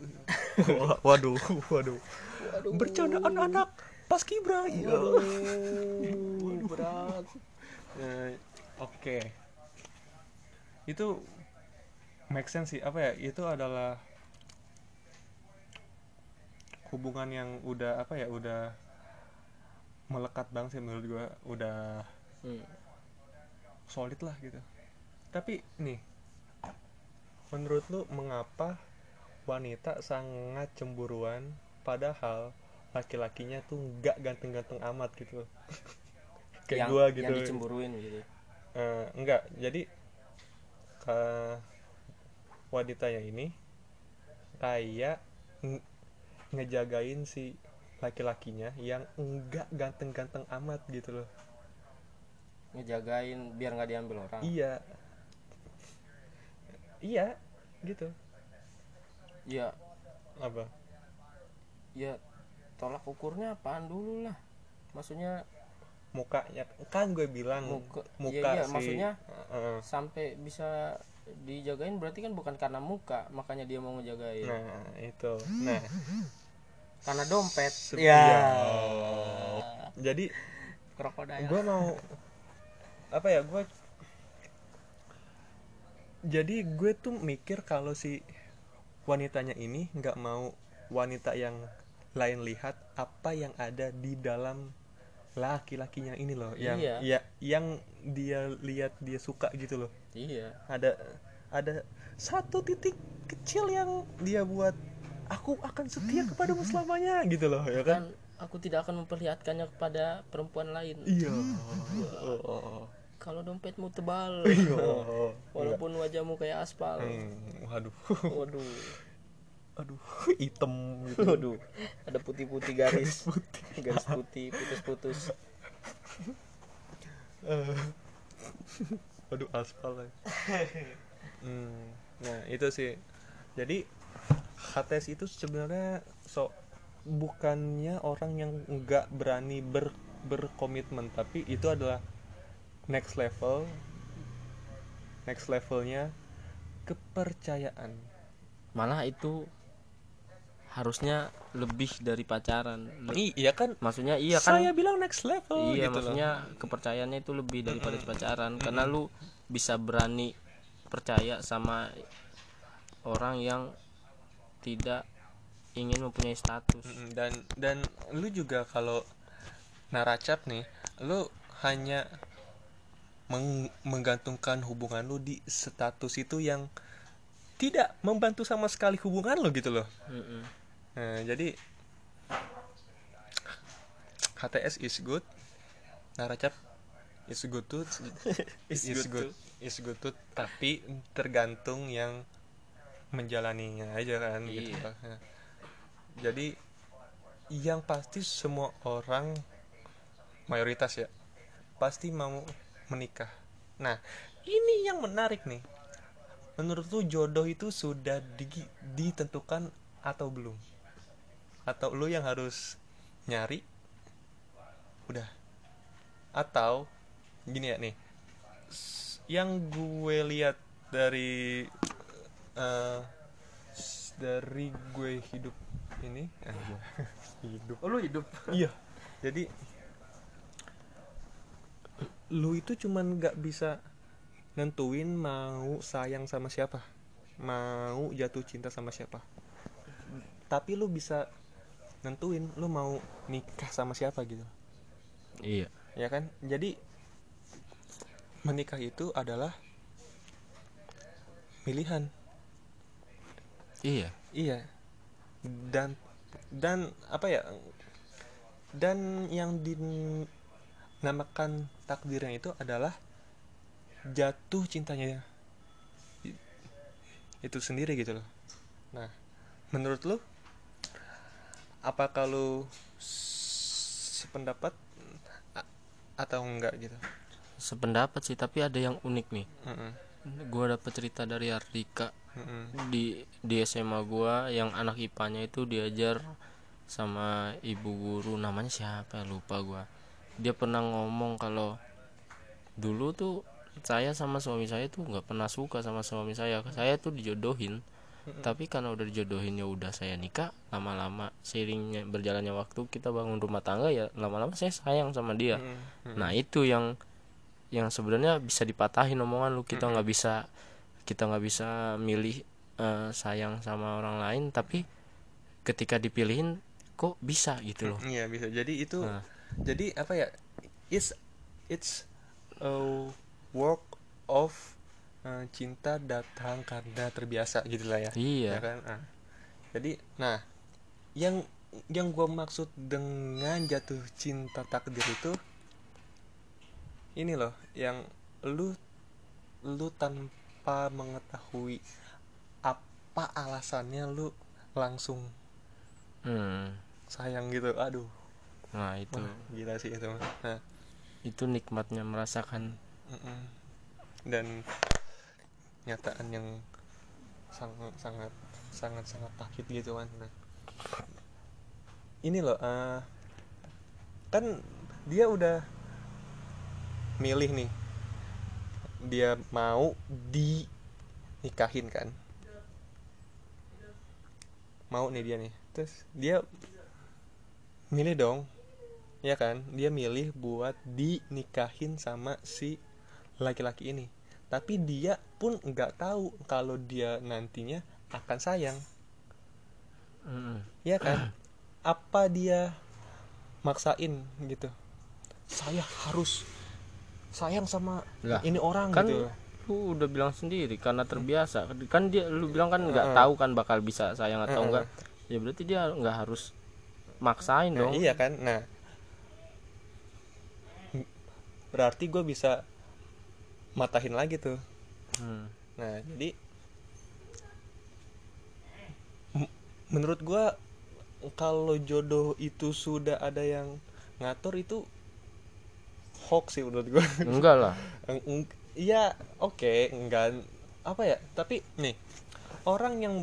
<laughs> Waduh waduh. Bercandaan anak pas kibra ya. <laughs> Waduh, berat. Eh, oke. Itu make sense sih apa ya itu adalah hubungan yang udah apa ya udah melekat banget sih menurut gua udah Hmm. solid lah gitu. Tapi nih menurut lu mengapa wanita sangat cemburuan padahal laki-lakinya tuh nggak ganteng-ganteng amat gitu? <laughs> Kayak yang, gua gitu. yang dicemburuin gitu. Eh, enggak jadi ke wanitanya ini kayak nge- ngejagain si laki-lakinya yang enggak ganteng-ganteng amat gitu loh. Ngejagain biar nggak diambil orang? Iya iya gitu. Ya. Apa? Ya tolak ukurnya apaan dulu lah. Maksudnya mukanya kan gue bilang Muka- muka iya, iya, sih. maksudnya Heeh. sampai bisa dijagain berarti kan bukan karena muka makanya dia mau ngejagain. Nah itu. Nah. Karena dompet. Se- ya. Iya. jadi krokodil. gue mau apa ya gue jadi gue tuh mikir kalau si wanitanya ini nggak mau wanita yang lain lihat apa yang ada di dalam laki-lakinya ini loh yang Iya. ya yang dia lihat dia suka gitu loh. Iya. Ada ada satu titik kecil yang dia buat aku akan setia kepadamu selamanya gitu loh ya kan? Aku tidak akan memperlihatkannya kepada perempuan lain. Iya. Oh. Kalau dompetmu tebal. <laughs> Iya. walaupun wajahmu kayak aspal. Hmm, waduh. Waduh. Aduh hitam gitu. Waduh. Ada putih-putih garis. Garis putih putus-putus. Eh. waduh aspal ya. Hmm, nah itu sih. Jadi HTS itu sebenarnya so bukannya orang yang nggak berani ber berkomitmen tapi itu adalah next level. Next levelnya kepercayaan. Malah itu harusnya lebih dari pacaran. Le- iya kan? Maksudnya iya kan saya bilang next level iya gitu loh. maksudnya kepercayaannya itu lebih daripada pacaran. Karena lu bisa berani percaya sama orang yang tidak ingin mempunyai status. Mm, dan dan lu juga kalau naracap nih lu hanya meng- menggantungkan hubungan lu di status itu yang tidak membantu sama sekali hubungan lo gitu loh Mm-mm. nah, jadi HTS is good naracap is good too <laughs> is, good good is good too tapi tergantung yang menjalaninya aja kan gitu Iya. loh. Nah, jadi yang pasti semua orang mayoritas ya pasti mau menikah. Nah ini yang menarik nih. Menurut lu jodoh itu sudah di- ditentukan atau belum? Atau lu yang harus nyari? Udah. Atau gini ya nih. Yang gue lihat dari eh, s- dari gue hidup ini aja <laughs> hidup. Oh lu hidup? Iya. Jadi lu itu cuman nggak bisa nentuin mau sayang sama siapa. Mau jatuh cinta sama siapa. Tapi lu bisa nentuin lu mau nikah sama siapa gitu. Iya. Ya kan? Jadi menikah itu adalah pilihan. Iya. Iya. Dan dan apa ya? Dan yang dinamakan takdirnya itu adalah jatuh cintanya itu sendiri gitu loh. Nah, menurut lu apakah lu s- sependapat atau enggak gitu? sependapat sih tapi ada yang unik nih Mm-mm. gua dapet cerita dari Ardika Mm-mm. di di SMA gua yang anak IPA-nya itu diajar sama ibu guru namanya siapa ya lupa gua dia pernah ngomong kalau dulu tuh saya sama suami saya tuh nggak pernah suka sama suami saya. Saya tuh dijodohin. Tapi karena udah dijodohin ya udah saya nikah. Lama-lama seiringnya berjalannya waktu kita bangun rumah tangga ya lama-lama saya sayang sama dia. Nah itu yang yang sebenarnya bisa dipatahin omongan lu. Kita nggak bisa kita nggak bisa milih eh, sayang sama orang lain. Tapi ketika dipilihin kok bisa gitu loh? Iya bisa. Jadi itu Nah. Jadi apa ya? It's it's a work of uh, cinta datang karena terbiasa gitulah ya. iya Ya kan? Ah. Jadi nah yang yang gua maksud dengan jatuh cinta takdir itu ini loh yang lu lu tanpa mengetahui apa alasannya lu langsung Hmm. sayang gitu aduh nah itu. Wah, gila sih itu. Nah, itu nikmatnya merasakan. Dan nyataan yang sangat sangat sangat sangat pahit gitu kan. Nah, ini loh, eh, kan dia udah milih nih, dia mau dinikahin kan, mau nih dia nih, terus dia milih dong ya kan? Dia milih buat dinikahin sama si laki-laki ini. Tapi dia pun nggak tahu kalau dia nantinya akan sayang. Mm-mm. ya kan? <clears throat> Apa dia maksain gitu? Saya harus sayang sama Lah, ini orang kan gitu. lu udah bilang sendiri karena terbiasa. Kan dia lu bilang kan nggak Heeh. tahu kan bakal bisa sayang atau Heeh. enggak ya berarti dia nggak harus maksain Nah, dong. iya kan? Nah berarti gue bisa matahin lagi tuh Hmm. Nah, jadi menurut gua kalau jodoh itu sudah ada yang ngatur itu hoax sih menurut gua. enggak lah <laughs> Iya, oke, enggak apa ya? Tapi nih, orang yang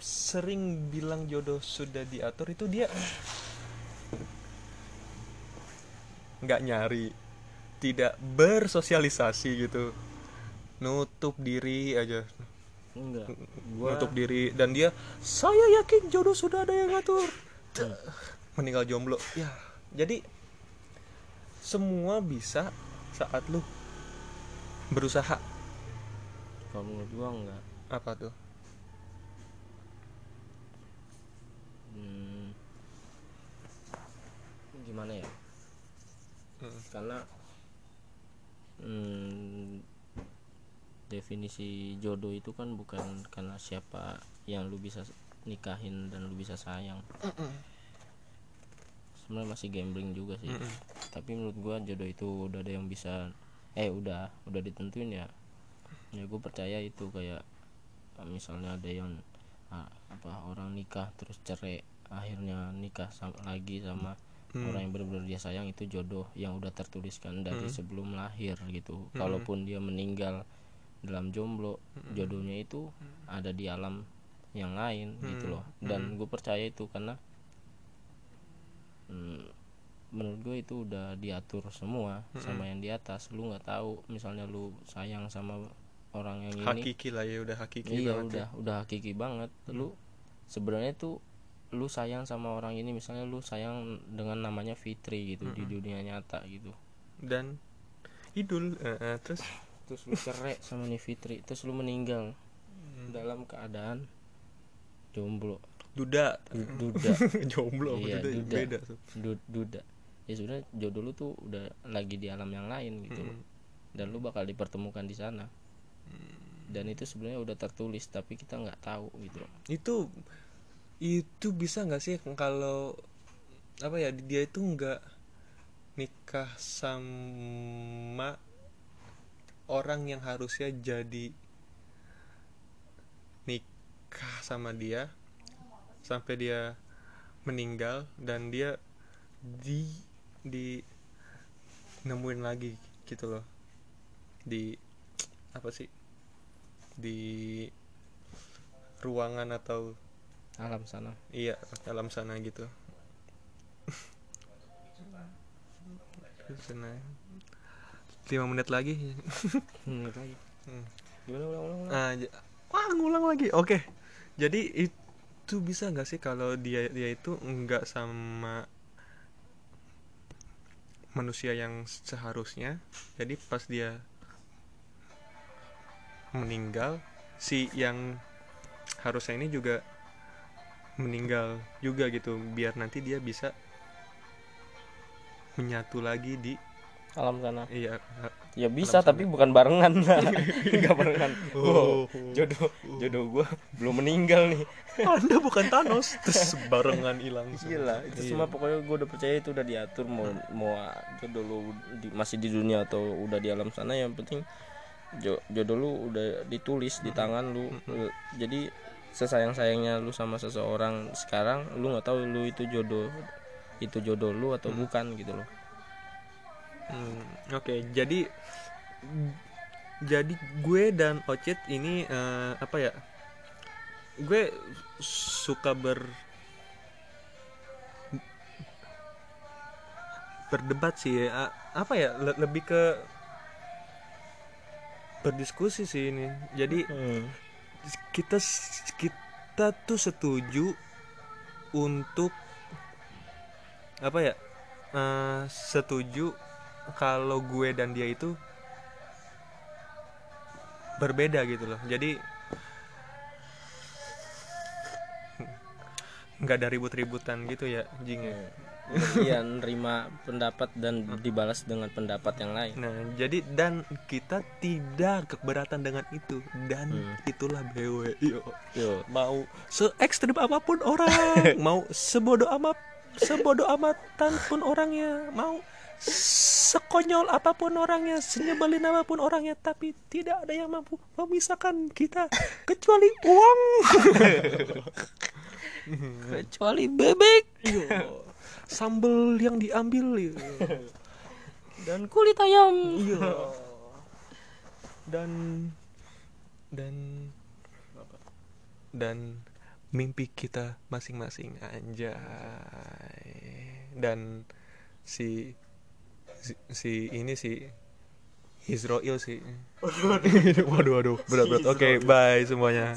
sering bilang jodoh sudah diatur itu dia nggak nyari, tidak bersosialisasi gitu. Nutup diri aja. Enggak. Gua nutup diri. Dan dia saya yakin jodoh sudah ada yang ngatur. Meninggal jomblo. Ya jadi semua bisa saat lu berusaha. Kalau menurut gua enggak. Apa tuh? Hmm. gimana ya? Hmm. karena hmm, definisi jodoh itu kan bukan karena siapa yang lu bisa nikahin dan lu bisa sayang sebenarnya masih gambling juga sih Mm-mm. tapi menurut gua jodoh itu udah ada yang bisa eh udah udah ditentuin ya ya gue percaya itu kayak eh, misalnya ada yang ah, apa orang nikah terus cerai akhirnya nikah sama, lagi sama Hmm. Orang yang benar-benar dia sayang itu jodoh yang udah tertuliskan dari Hmm. sebelum lahir gitu. Kalaupun dia meninggal dalam jomblo jodohnya itu ada di alam yang lain gitu loh. Dan gue percaya itu karena hmm, menurut gue itu udah diatur semua sama yang di atas. Lu nggak tahu misalnya lu sayang sama orang yang ini hakiki lah ya udah hakiki iya banget udah udah hakiki banget. Lu sebenarnya tuh lu sayang sama orang ini misalnya lu sayang dengan namanya Fitri gitu di dunia nyata gitu. Dan idul eh, eh, terus? <laughs> Terus lu cerai sama nih Fitri terus lu meninggal dalam keadaan jomblo. Duda. Du- duda. <laughs> Jomblo Iya, duda, duda. beda tuh. Du- duda. Ya sebenarnya jodoh lu tuh udah lagi di alam yang lain gitu. Loh. dan lu bakal dipertemukan di sana. Dan itu sebenarnya udah tertulis tapi kita nggak tahu gitu. Itu itu bisa nggak sih kalau apa ya dia itu nggak nikah sama orang yang harusnya jadi nikah sama dia sampai dia meninggal dan dia di di nemuin lagi gitu loh. Di apa sih? Di ruangan atau alam sana. Iya alam sana gitu. Sana. Lima menit lagi. Hmm, lagi. Hmm. gimana? Ulang ulang, ulang. Ah, wah ngulang lagi. Oke. Jadi itu bisa nggak sih kalau dia dia itu nggak sama manusia yang seharusnya? Jadi pas dia meninggal si yang harusnya ini juga meninggal juga gitu biar nanti dia bisa menyatu lagi di alam sana iya ya bisa tapi bukan barengan. <laughs> Nggak barengan. Oh. wow, jodoh jodoh gua belum meninggal nih. Anda bukan Thanos. Terus barengan hilang. Gila, itu Iya. semua pokoknya gue udah percaya itu udah diatur mau mau jodoh lu di- masih di dunia atau udah di alam sana yang penting jo- jodoh lu udah ditulis di tangan lu. Lu- jadi sesayang sayangnya lu sama seseorang sekarang lu nggak tahu lu itu jodoh itu jodoh lu atau bukan gitu loh Hmm, Oke, jadi jadi gue dan Ocit ini eh, apa ya? Gue suka ber berdebat sih. ya. Apa ya? le- lebih ke berdiskusi sih ini. Jadi kita kita tuh setuju untuk apa ya eh, setuju kalau gue dan dia itu berbeda gitu loh. Jadi nggak ada ribut-ributan gitu ya jing ya iya nerima pendapat dan dibalas dengan pendapat yang lain. Nah jadi dan kita tidak keberatan dengan itu. Dan Hmm. itulah BW yo. Yo. mau se ekstrim apa pun orang. <laughs> Mau sebodoh amat sebodoh amatan pun orangnya. Mau sekonyol apa pun orangnya. Senyebelin apa pun orangnya. Tapi tidak ada yang mampu memisahkan kita. Kecuali uang. <laughs> Kecuali bebek sambel yang diambil yo. dan kulit ayam. Iya. <laughs> dan dan dan mimpi kita masing-masing anjay. Dan si si, si ini si Israel sih. Waduh waduh. <laughs> Berat berat. Oke bye semuanya